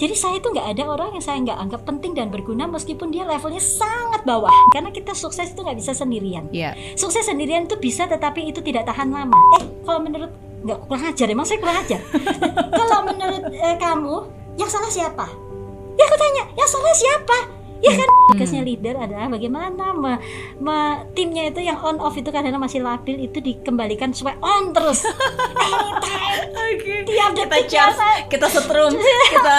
Jadi saya itu nggak ada orang yang saya nggak anggap penting dan berguna meskipun dia levelnya sangat bawah. Karena kita sukses itu nggak bisa sendirian. Iya. Sukses sendirian itu bisa tetapi itu tidak tahan lama. Eh, kalau menurut nggak kurang ajar, emang saya kurang ajar. kalau menurut eh, kamu yang salah siapa? Ya aku tanya, yang salah siapa? Ya kan, tugasnya leader adalah bagaimana me, me- timnya itu yang on off itu kadang masih labil itu dikembalikan supaya on terus. Oke. tiap Kita detiknya charge, saya- kita setrum, kita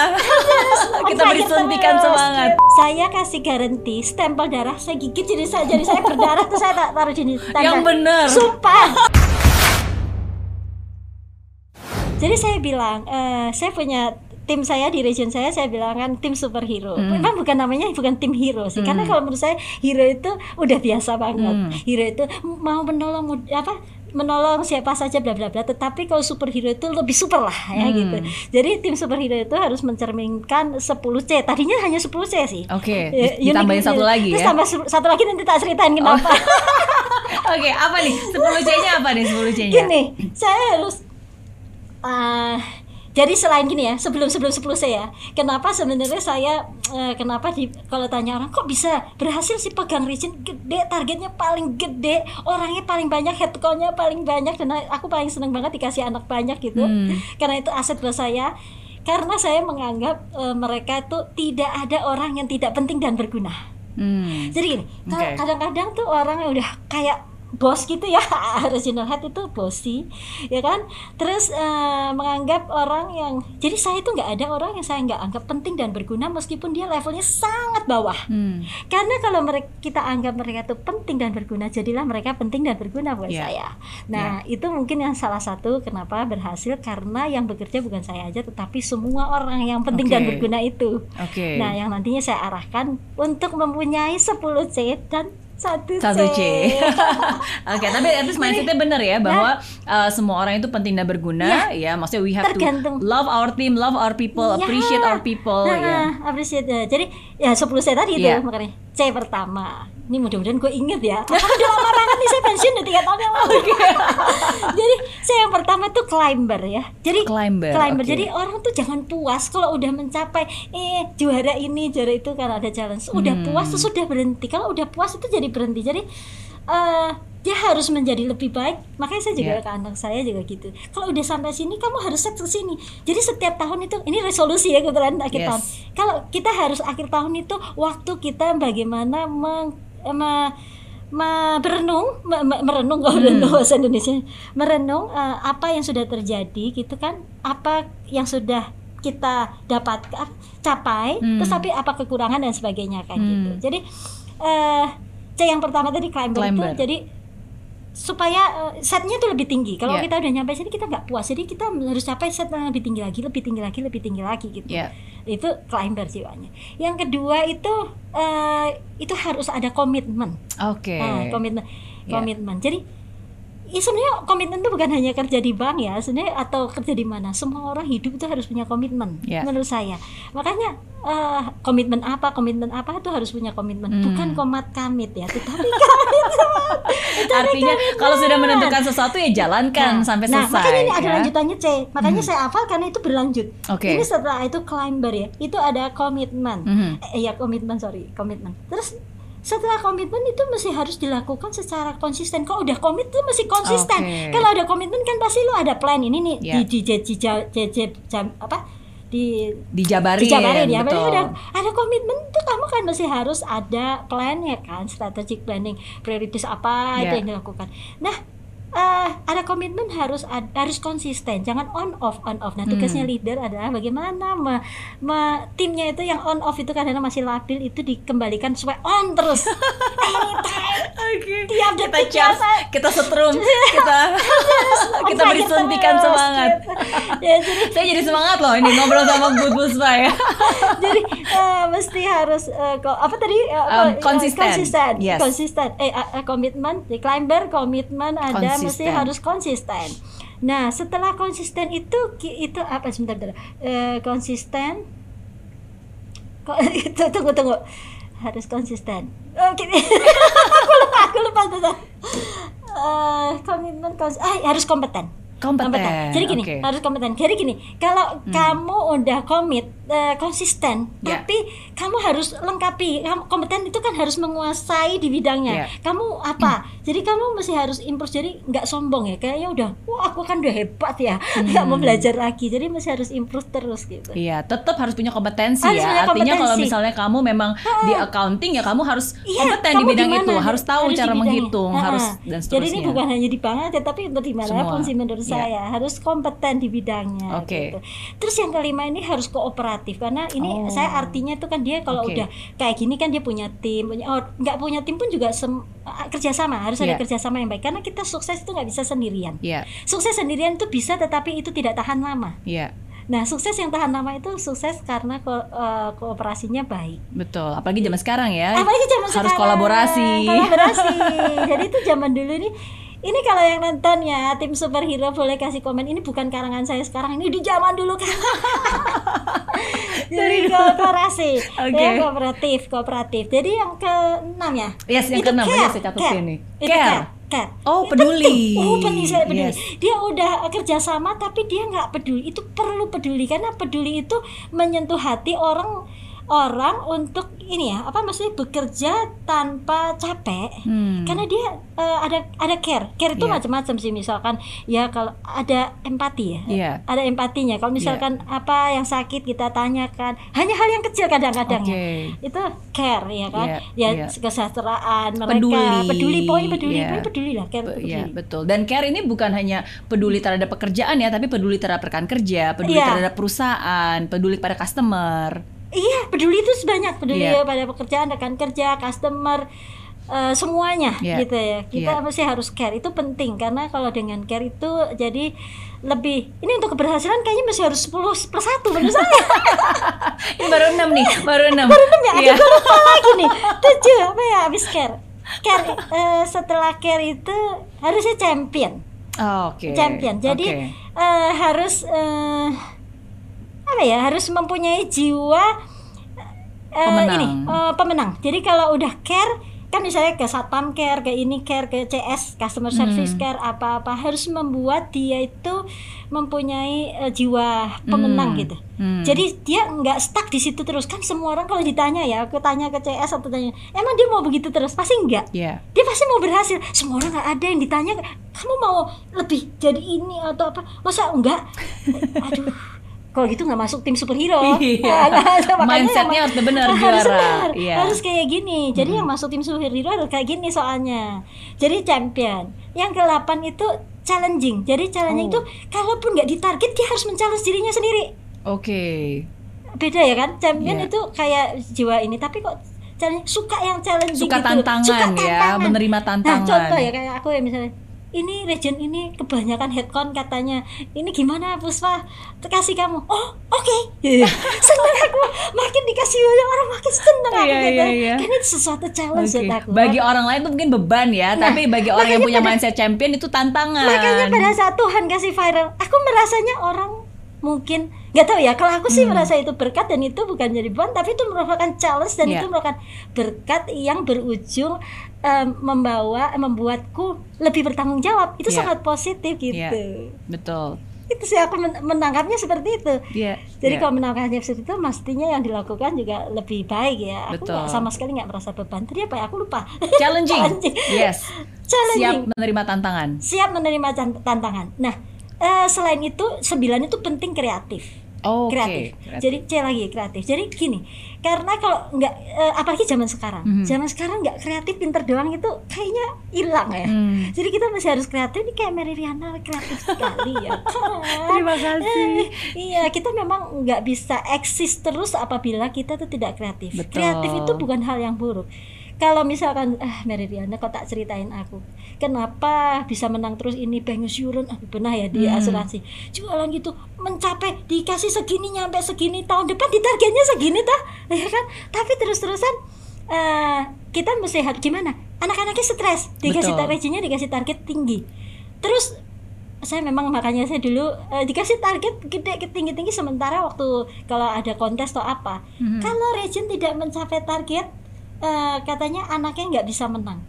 kita beri suntikan semangat. Saya kasih garansi stempel darah saya gigit jadi saya jadi saya berdarah terus saya tak taruh sini. tanda. Yang bener. Sumpah. Jadi saya bilang, eh, saya punya tim saya di region saya saya bilang kan tim superhero. Hmm. Memang bukan namanya bukan tim hero sih. Karena kalau menurut saya hero itu udah biasa banget. Hmm. Hero itu mau menolong apa menolong siapa saja bla bla bla tetapi kalau superhero itu lebih super lah ya Hmm. gitu jadi tim superhero itu harus mencerminkan 10C tadinya hanya 10C sih Oke, Ya, di- ditambahin unik- satu lagi terus ya. tambah satu lagi nanti tak ceritain kenapa Oke, apa nih? 10 C-nya apa nih 10 C-nya? gini saya harus ah, jadi selain gini ya sebelum sebelum 10 saya kenapa sebenarnya saya eh, kenapa di kalau tanya orang kok bisa berhasil sih pegang region gede targetnya paling gede orangnya paling banyak headcount-nya paling banyak dan aku paling seneng banget dikasih anak banyak gitu Hmm. karena itu aset buat saya karena saya menganggap eh, mereka itu tidak ada orang yang tidak penting dan berguna Hmm. jadi gini, kalau Oke. kadang-kadang tuh orang yang udah kayak bos gitu ya, original head itu bossy, ya kan? Terus eh, menganggap orang yang, jadi saya itu nggak ada orang yang saya nggak anggap penting dan berguna meskipun dia levelnya sangat bawah. Hmm. Karena kalau mereka kita anggap mereka itu penting dan berguna, jadilah mereka penting dan berguna buat Iya. saya. Nah itu mungkin yang salah satu kenapa berhasil karena yang bekerja bukan saya aja, tetapi semua orang yang penting dan Oke. berguna itu. Oke. Nah, yang nantinya saya arahkan untuk mempunyai 10 C dan 1 C. Satu C. Oke, tapi at least mindsetnya bener ya bahwa uh, semua orang itu penting dan berguna ya. Maksudnya we have Tergantung. to love our team, love our people, Ya. appreciate our people Nah, ya. appreciate. ya. Jadi ya 10 C tadi itu Iya. makanya C pertama. Ini mudah-mudahan gue inget ya. Karena udah lama banget nih saya pensiun udah 3 tahun yang lalu. Jadi saya yang pertama tuh climber ya. Jadi Climber, oke. Jadi orang tuh jangan puas kalau udah mencapai eh juara ini, juara itu karena ada challenge. Udah Hmm. puas terus udah berhenti. Kalau udah puas itu jadi berhenti. Jadi eh dia harus menjadi lebih baik. Makanya saya juga Iya. ke anak saya juga gitu. Kalau udah sampai sini kamu harus set ke sini. Jadi setiap tahun itu ini resolusi ya kebetulan akhir Yes. tahun. Kalau kita harus akhir tahun itu waktu kita bagaimana meng, me- me- berenung, me- me- merenung kalau Hmm. bahasa Indonesia, merenung eh, apa yang sudah terjadi gitu kan, apa yang sudah kita dapat capai, Hmm. terus tapi apa kekurangan dan sebagainya kayak Hmm. gitu. Jadi eh C yang pertama tadi climber, Climber. itu jadi supaya eh, setnya tuh lebih tinggi. Kalau Yeah. kita udah nyampe sini kita nggak puas, jadi kita harus capai set yang lebih tinggi lagi, lebih tinggi lagi, lebih tinggi lagi gitu. Ya. Itu climber jiwanya. Yang kedua itu eh, itu harus ada komitmen. Oke. Nah, komitmen, Ya. komitmen. Jadi sebenarnya komitmen itu bukan hanya kerja di bank ya, sebenarnya atau kerja di mana. Semua orang hidup itu harus punya komitmen, Ya. menurut saya. Makanya eh, komitmen apa, komitmen apa itu harus punya komitmen, Hmm. bukan komat kamit ya, tetapi komitmen. Ada Artinya kalau sudah menentukan sesuatu ya jalankan Nah, sampai nah, selesai. makanya ini ada ya. lanjutannya C. Makanya Hmm. saya hafal karena itu berlanjut. Oke. Ini setelah itu climber ya, itu ada komitmen. Mhm. Eh, ya komitmen sorry, komitmen. Terus setelah komitmen itu masih harus dilakukan secara konsisten. Kalau udah komit tuh masih konsisten. Oke. Kalau ada komitmen kan pasti lu ada plan ini nih Ya. di di di, di, di, di- jam- apa di Dijabarin, dijabarin ya. Betul. udah ada komitmen tuh kamu kan masih harus ada plan ya kan, strategic planning, prioritas apa itu Ya. yang dilakukan. Nah, eh, ada komitmen harus ad- harus konsisten, jangan on off on off. Nah, tugasnya Hmm. leader adalah bagaimana me- me- timnya itu yang on off itu kadang masih labil itu dikembalikan supaya on terus. Oke. tiap Kita detiknya charge, kita setrum, kita kita beri suntikan semangat. ya jadi Saya jadi semangat loh ini ngobrol sama Good Puspa ya. jadi eh, mesti harus ko- apa tadi Eh, Um, ko- konsisten. konsisten Yes. konsisten eh eh, komitmen di climber komitmen ada mesti Konsisten. harus konsisten nah setelah konsisten itu itu apa sebentar bentar. Eh, konsisten kok itu tunggu tunggu harus konsisten oh, gini. aku lupa aku lupa bentar. Eh, komitmen kons ah, harus kompeten Kompeten. Jadi gini, oke. harus kompeten. Jadi gini, kalau Hmm. kamu udah komit, eh, konsisten, Ya. tapi kamu harus lengkapi. Kamu kompeten itu kan harus menguasai di bidangnya. Ya. Kamu apa? Jadi kamu mesti harus improve. Jadi nggak sombong ya. Kayaknya udah, wah aku kan udah hebat ya. Nggak mau belajar lagi. Jadi mesti harus improve terus gitu. Iya, tetap harus punya kompetensi Harus ya. punya Artinya kalau misalnya kamu memang di accounting ya kamu harus Iya, kompeten di kamu bidang gimana? itu, harus tahu Harus di cara menghitung, Ha-ha. harus dan Jadi seterusnya. ini bukan hanya di bank aja, tapi untuk di mana pun sih menurut Iya. saya harus kompeten di bidangnya. Oke. gitu. Terus yang kelima ini harus kooperatif karena ini Oh. saya artinya itu kan dia kalau Oke. udah kayak gini kan dia punya tim, punya oh nggak punya tim pun juga sem- ah, kerjasama harus ada Iya. kerjasama yang baik karena kita sukses itu nggak bisa sendirian. Iya, Sukses sendirian itu bisa tetapi itu tidak tahan lama. iya. Nah sukses yang tahan lama itu sukses karena ko- eh, kooperasinya baik. Betul, apalagi zaman sekarang ya. apalagi zaman harus sekarang kolaborasi. kolaborasi jadi itu zaman dulu ini ini kalau yang nonton ya tim superhero boleh kasih komen ini bukan karangan saya sekarang ini di zaman dulu kan jadi kooperasi Oke. ya kooperatif kooperatif jadi yang keenam ya Yes, yang keenam, ya, saya catat care. ini. Itu Care. care, care. Oh, peduli. penting. oh penting sekali peduli Yes. dia udah kerjasama tapi dia nggak peduli itu perlu peduli karena peduli itu menyentuh hati orang orang untuk ini ya apa maksudnya bekerja tanpa capek Hmm. karena dia eh, ada ada care care itu Iya. macam-macam sih misalkan ya kalau ada empati ya Iya. ada empatinya kalau misalkan apa yang sakit kita tanyakan hanya hal yang kecil kadang-kadang ya. Oke. itu care ya kan Iya, ya iya. kesejahteraan mereka Peduli. peduli pokoknya peduli Iya. pokoknya peduli lah care Be- Iya peduli betul. Dan care ini bukan hanya peduli terhadap pekerjaan ya, tapi peduli terhadap rekan kerja, peduli Iya. terhadap perusahaan, peduli pada customer. Iya, peduli itu sebanyak peduli Iya. ya pada pekerjaan, rekan kerja, customer, eh, semuanya Iya. gitu ya. Kita Iya. mesti harus care itu penting karena kalau dengan care itu jadi lebih ini untuk keberhasilan kayaknya masih harus 10 plus 1 menurut saya. Ini baru enam nih, baru enam. Baru enam ya, Iya. aduh, gue lupa lagi nih. 7 apa ya habis care. Care eh, setelah care itu harusnya champion. Oh, Oke. champion. Jadi Oke. eh, harus eh, apa ya? Harus mempunyai jiwa eh, Pemenang. ini eh, pemenang. Jadi kalau udah care kan misalnya ke satpam care, ke ini care, ke CS customer service care apa-apa harus membuat dia itu mempunyai eh, jiwa pemenang Hmm. gitu. Hmm. Jadi dia nggak stuck di situ terus kan semua orang kalau ditanya ya, aku tanya ke CS atau tanya, emang dia mau begitu terus? Pasti enggak Iya. dia pasti mau berhasil semua orang nggak ada yang ditanya kamu mau lebih jadi ini atau apa masa enggak aduh kalau gitu nggak masuk tim superhero Iya. Nah, makanya Mindsetnya harus benar harus juara. benar. Iya. harus kayak gini jadi yang masuk tim superhero harus kayak gini soalnya jadi champion yang ke-8 itu challenging jadi challenging Oh. itu kalaupun nggak ditarget dia harus men-challenge dirinya sendiri Oke. beda ya kan champion Iya. itu kayak jiwa ini tapi kok challenge- suka yang challenging Suka gitu tantangan Suka ya, menerima tantangan. nah contoh ya kayak aku ya misalnya ini region ini kebanyakan headcount katanya. Ini gimana Puspa? Kasih kamu. Oh oke. Seneng aku. Makin dikasih banyak orang makin seneng aku Iya, gitu. iya, iya. karena itu sesuatu challenge buat aku. Bagi orang lain tuh mungkin beban ya, Nah, tapi bagi orang yang punya pada- mindset champion itu tantangan. makanya pada saat Tuhan kasih viral aku merasanya orang mungkin nggak tahu ya kalau aku sih merasa itu berkat dan itu bukan jadi beban tapi itu merupakan challenge dan Iya. itu merupakan berkat yang berujung em, membawa membuatku lebih bertanggung jawab itu Iya. sangat positif gitu Iya. Betul. itu sih aku men- menangkapnya seperti itu Iya. jadi iya. kalau menangkapnya seperti itu mestinya yang dilakukan juga lebih baik ya aku Betul. nggak sama sekali nggak merasa beban tadi apa ya aku lupa challenging. Challenging. Yes. Challenging. Siap menerima tantangan. siap menerima tan- tantangan nah eh, selain itu sembilan itu penting kreatif Oke. kreatif. kreatif. Jadi C lagi kreatif. Jadi gini, karena kalau nggak eh, apalagi zaman sekarang, Mhm. zaman sekarang nggak kreatif pinter doang itu kayaknya hilang ya. Hmm. Jadi kita masih harus kreatif. Ini kayak Mary Riana kreatif sekali ya. Terima kasih. Eh, iya, kita memang nggak bisa eksis terus apabila kita tuh tidak kreatif. Betul. Kreatif itu bukan hal yang buruk. Kalau misalkan, ah Mary Riana kok tak ceritain aku, kenapa bisa menang terus ini bank insurance, ah benar ya di Hmm. asuransi, jualan gitu mencapai dikasih segini nyampe segini tahun depan ditargetnya segini tah, ya kan? Tapi terus-terusan eh, kita mesti harus gimana? Anak-anaknya stres, dikasih targetnya dikasih target tinggi, terus saya memang makanya saya dulu eh, dikasih target gede tinggi tinggi sementara waktu kalau ada kontes atau apa Mhm. kalau region tidak mencapai target eh, katanya anaknya nggak bisa menang.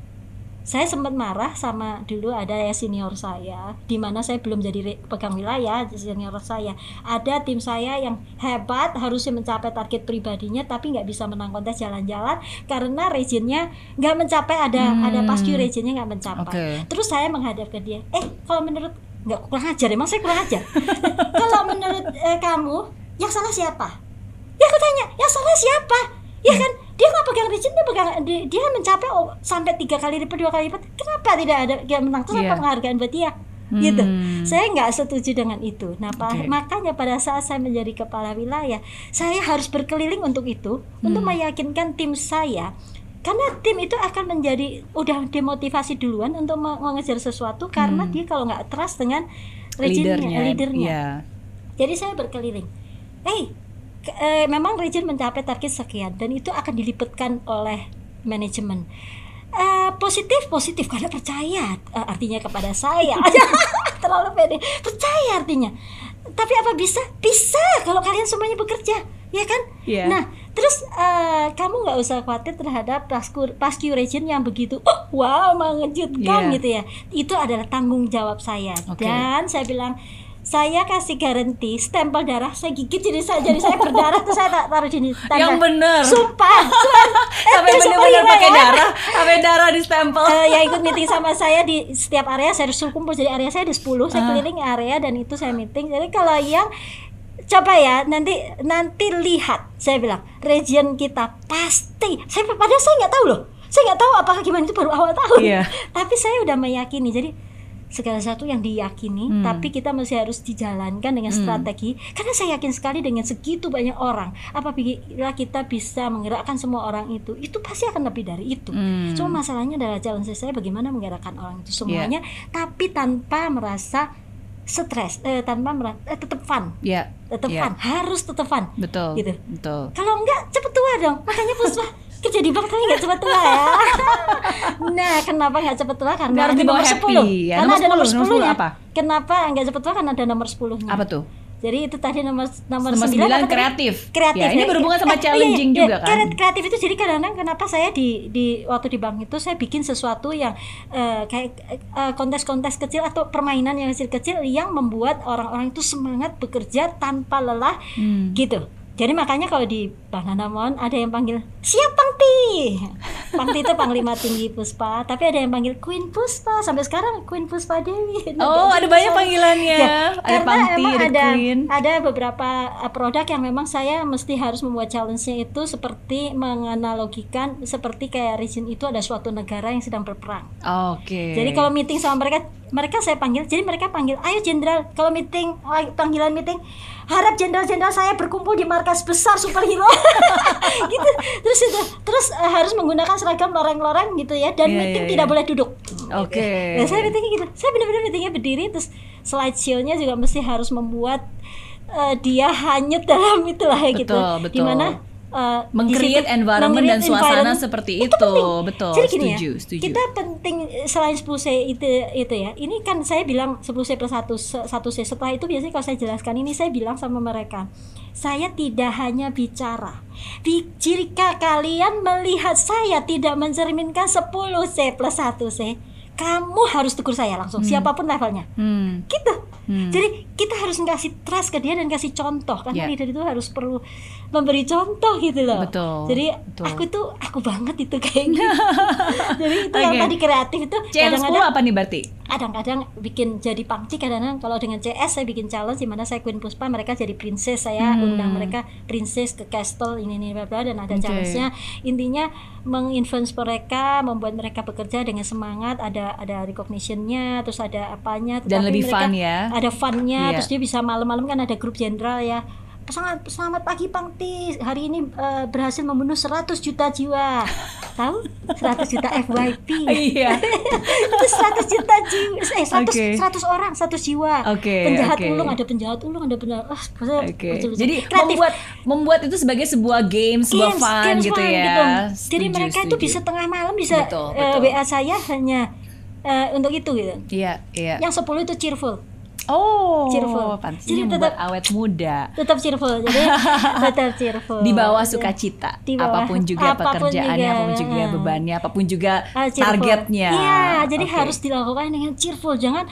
Saya sempat marah sama dulu ada ya senior saya di mana saya belum jadi pegang wilayah senior saya. Ada tim saya yang hebat harusnya mencapai target pribadinya tapi nggak bisa menang kontes jalan-jalan karena regionnya nggak mencapai ada Hmm. ada pascu regionnya nggak mencapai. Oke. terus saya menghadap ke dia eh kalau menurut nggak kurang ajar emang saya kurang ajar. Kalau menurut eh, kamu yang salah siapa? Ya aku tanya yang salah siapa ya kan dia nggak pegang region dia pegang dia, dia mencapai oh, sampai tiga kali lipat dua kali lipat kenapa tidak ada dia menang terus Iya. apa penghargaan buat dia gitu Hmm. saya nggak setuju dengan itu nah Oke. makanya pada saat saya menjadi kepala wilayah saya harus berkeliling untuk itu untuk Hmm. meyakinkan tim saya karena tim itu akan menjadi udah demotivasi duluan untuk me- mengejar sesuatu karena dia kalau nggak trust dengan regionnya Hmm. leadernya leadernya Iya. jadi saya berkeliling. Hey, eh, memang region mencapai target sekian dan itu akan dilipatkan oleh manajemen. Eh, positif positif karena percaya eh, artinya kepada saya terlalu pede percaya artinya tapi apa bisa bisa kalau kalian semuanya bekerja ya kan Iya. nah terus eh, kamu nggak usah khawatir terhadap pascu pascu region yang begitu oh, wow mengejutkan Iya. gitu ya itu adalah tanggung jawab saya Oke. dan saya bilang saya kasih garansi stempel darah saya gigit jadi saya jadi saya berdarah terus saya tak taruh di sini tanda. Yang bener. sumpah sampai Eh, bener-bener superhero pakai ya. darah sampai darah di stempel Eh, yang ikut meeting sama saya di setiap area saya harus kumpul jadi area saya ada 10 saya Ah. keliling area dan itu saya meeting jadi kalau yang coba ya nanti nanti lihat saya bilang region kita pasti saya padahal saya nggak tahu loh saya nggak tahu apakah gimana itu baru awal tahun Iya. tapi saya udah meyakini jadi segala sesuatu yang diyakini Hmm. tapi kita masih harus dijalankan dengan strategi karena saya yakin sekali dengan segitu banyak orang apabila kita bisa menggerakkan semua orang itu itu pasti akan lebih dari itu Hmm. cuma masalahnya adalah challenge saya bagaimana menggerakkan orang itu Iya. semuanya tapi tanpa merasa stres eh, tanpa merasa eh, tetap fun ya tetap Iya. fun harus tetap fun betul Gitu. betul kalau enggak cepet tua dong makanya puspa kerja di bank tapi nggak cepet tua ya nah kenapa nggak cepet tua karena Biar ada nomor 10 ya. karena Nomor ada nomor 10, nomor 10 nya 10 apa? kenapa nggak cepet tua karena ada nomor 10 nya apa tuh jadi itu tadi nomor nomor, Nomor 9 9 apa tadi? kreatif. kreatif Ya, ini berhubungan sama oh iya, challenging iya, juga iya. kan? Kreat- kreatif itu jadi kadang-kadang kenapa saya di di waktu di bank itu saya bikin sesuatu yang eh, kayak eh, kontes-kontes kecil atau permainan yang kecil-kecil yang membuat orang-orang itu semangat bekerja tanpa lelah Hmm. gitu jadi makanya kalau di Bang Hanamon ada yang panggil siap Pangti Pangti itu panglima tinggi Puspa tapi ada yang panggil Queen Puspa sampai sekarang Queen Puspa Dewi Oh, ada banyak panggilannya. Ya, ada karena Pangti, emang ada, ada Queen. ada beberapa uh, produk yang memang saya mesti harus membuat challenge-nya itu seperti menganalogikan seperti kayak region itu ada suatu negara yang sedang berperang. Oke. Jadi kalau meeting sama mereka, mereka saya panggil. Jadi mereka panggil, ayo jenderal. Kalau meeting, panggilan meeting, harap jenderal-jenderal saya berkumpul di markas besar superhero. gitu. Terus itu, terus uh, harus menggunakan seragam loreng-loreng gitu ya. Dan Iya, meeting iya, tidak iya. boleh duduk. Oke. Nah, saya meetingnya gitu. Saya benar-benar meetingnya berdiri, terus slideshow-nya juga mesti harus membuat uh, dia hanyut dalam itulah ya gitu. Betul, betul. Di mana uh, Meng-create environment dan meng-create suasana environment. seperti Itu itu. penting. Betul, Jadi gini setuju, ya, setuju. kita penting eh, selain 10 C itu itu ya. Ini kan saya bilang 10 C plus 1 1 C. Setelah itu biasanya kalau saya jelaskan ini saya bilang sama mereka, saya tidak hanya bicara. Bi- Jika kalian melihat saya tidak mencerminkan 10 C plus 1 C, kamu harus tegur saya langsung siapa pun levelnya. Hmm. Gitu. Hmm. Jadi kita harus ngasih trust ke dia dan kasih contoh karena Ya. leader itu harus perlu memberi contoh gitu loh. Betul, Jadi betul. aku tuh aku banget itu kayak gitu. Jadi itu yang Oke. tadi kreatif itu CM10 kadang-kadang apa nih berarti? kadang-kadang bikin jadi pangci kadang-kadang kalau dengan CS saya bikin challenge di mana saya Queen Puspa mereka jadi princess saya Hmm. undang mereka princess ke castle ini ini bla bla dan ada Oke. challenge-nya intinya menginfluence mereka membuat mereka bekerja dengan semangat ada ada recognition-nya terus ada apanya Dan lebih mereka fun ya. ada fun-nya Iya. terus dia bisa malam-malam kan ada grup jenderal ya Selamat, selamat pagi Pangti hari ini eh, berhasil membunuh 100 juta jiwa tahu 100 juta FYP Iya. itu 100 juta jiwa eh 100 Oke. 100 orang 100 jiwa Oke, penjahat oke. ulung ada penjahat ulung ada penjahat ah maksudnya Oke. lucu-lucu. Jadi kreatif membuat membuat itu sebagai sebuah game, sebuah Games, fun games gitu fun ya. jadi Setuju, mereka itu setuju. bisa tengah malam bisa Betul, eh, betul. WA saya hanya eh, untuk itu gitu Iya, iya. yang 10 itu cheerful Oh, Cheerful. Jadi tetap- awet muda. tetap cheerful jadi tetap cheerful Di bawah Jadi, sukacita, Di bawah- apa pun juga apa pun pekerjaannya, juga. apa pun juga bebannya, apa pun juga Ah, cheerful. targetnya. Iya, jadi Oke. harus dilakukan dengan cheerful. Jangan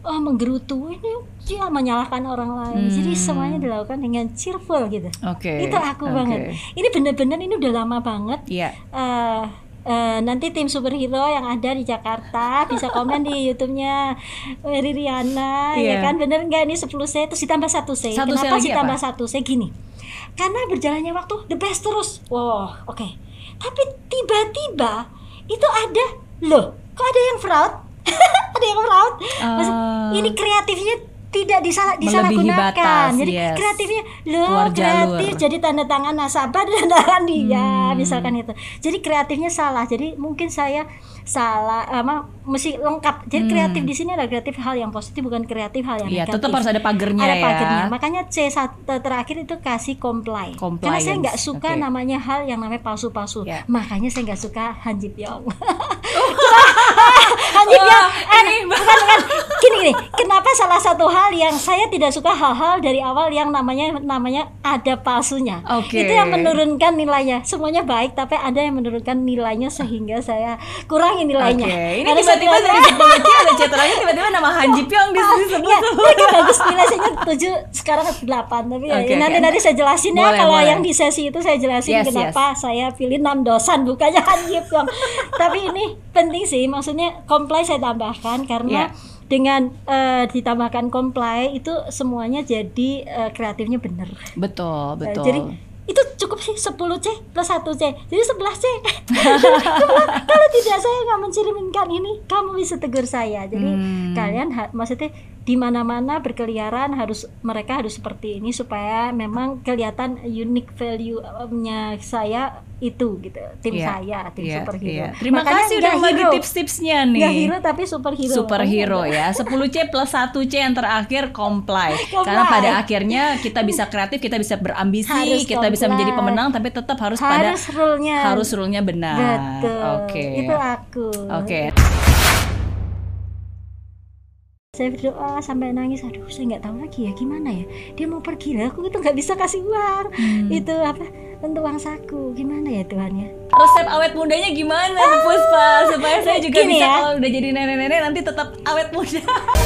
oh, menggerutu ini dia menyalahkan orang lain. Jadi Hmm. semuanya dilakukan dengan cheerful gitu. Oke. Itu aku oke. banget. Ini bener-bener ini udah lama banget. Iya. Eh, eh, nanti tim superhero yang ada di Jakarta bisa komen di YouTube-nya eh, Ririana Iya. ya kan? Bener nggak ini 10 C? Terus ditambah satu C. Satu kenapa sih tambah satu C? Gini karena berjalannya waktu the best terus. Wow oke. Tapi tiba-tiba itu ada loh kok ada yang fraud? Ada yang fraud? Maksud, Ah. ini kreatifnya tidak disalah disalahgunakan batas, jadi yes. kreatifnya loh Keluar jalur. kreatif jadi tanda tangan nasabah dan tanda tangan dia Hmm. misalkan itu jadi kreatifnya salah jadi mungkin saya salah apa mesti lengkap jadi Hmm. kreatif di sini adalah kreatif hal yang positif bukan kreatif hal yang Iya, negatif tetap harus ada pagernya ada ya. pagernya makanya C satu terakhir itu kasih comply karena Compliance, saya nggak suka oke. namanya hal yang namanya palsu-palsu Ya. makanya saya nggak suka Han Ji Pyong Wah, eh, ini. bukan bukan. Gini gini. Kenapa salah satu hal yang saya tidak suka hal-hal dari awal yang namanya namanya ada palsunya? Oke. itu yang menurunkan nilainya. Semuanya baik tapi ada yang menurunkan nilainya sehingga saya kurangi nilainya. Oke, ini tiba-tiba dari bilang, 10 C ada C terakhir tiba-tiba nama Han Ji Pyong di sini sebut. Iya, ini bagus. Nilai saya 7 sekarang 8 tapi ya, Oke, nanti oke. nanti saya jelasin ya. Boleh, kalau boleh. yang di sesi itu saya jelasin Yes, kenapa saya pilih 6 dosan bukannya Han Ji Pyong. tapi ini penting sih maksudnya comply saya tambahkan karena Iya. dengan eh, ditambahkan comply itu semuanya jadi eh, kreatifnya bener. Betul, Eh, betul. jadi itu cukup sih 10 C plus 1 C jadi 11 C kalau tidak saya nggak mencerminkan ini kamu bisa tegur saya jadi Hmm. kalian maksudnya di mana-mana berkeliaran harus mereka harus seperti ini supaya memang kelihatan unique value-nya saya itu gitu tim Iya, saya tim iya, superhero. iya. Terima Makanya kasih udah bagi tips-tipsnya nih. nggak hero tapi superhero. Superhero Makanya ya. 10 C plus 1 C yang terakhir comply. Comply. karena pada akhirnya kita bisa kreatif kita bisa berambisi Harus kita bisa menjadi comply. pemenang tapi tetap harus, pada harus rule-nya. harus rule-nya benar. Betul. Oke. Itu aku. Oke saya berdoa sampai nangis. Aduh saya nggak tahu lagi ya gimana ya? Dia mau pergi lah aku itu nggak bisa kasih uang. Hmm. itu apa? Untuk uang saku. Gimana ya Tuhan ya resep awet mudanya gimana Bu Puspa? Supaya saya juga Gini bisa ya. kalau udah jadi nenek-nenek nanti tetap awet muda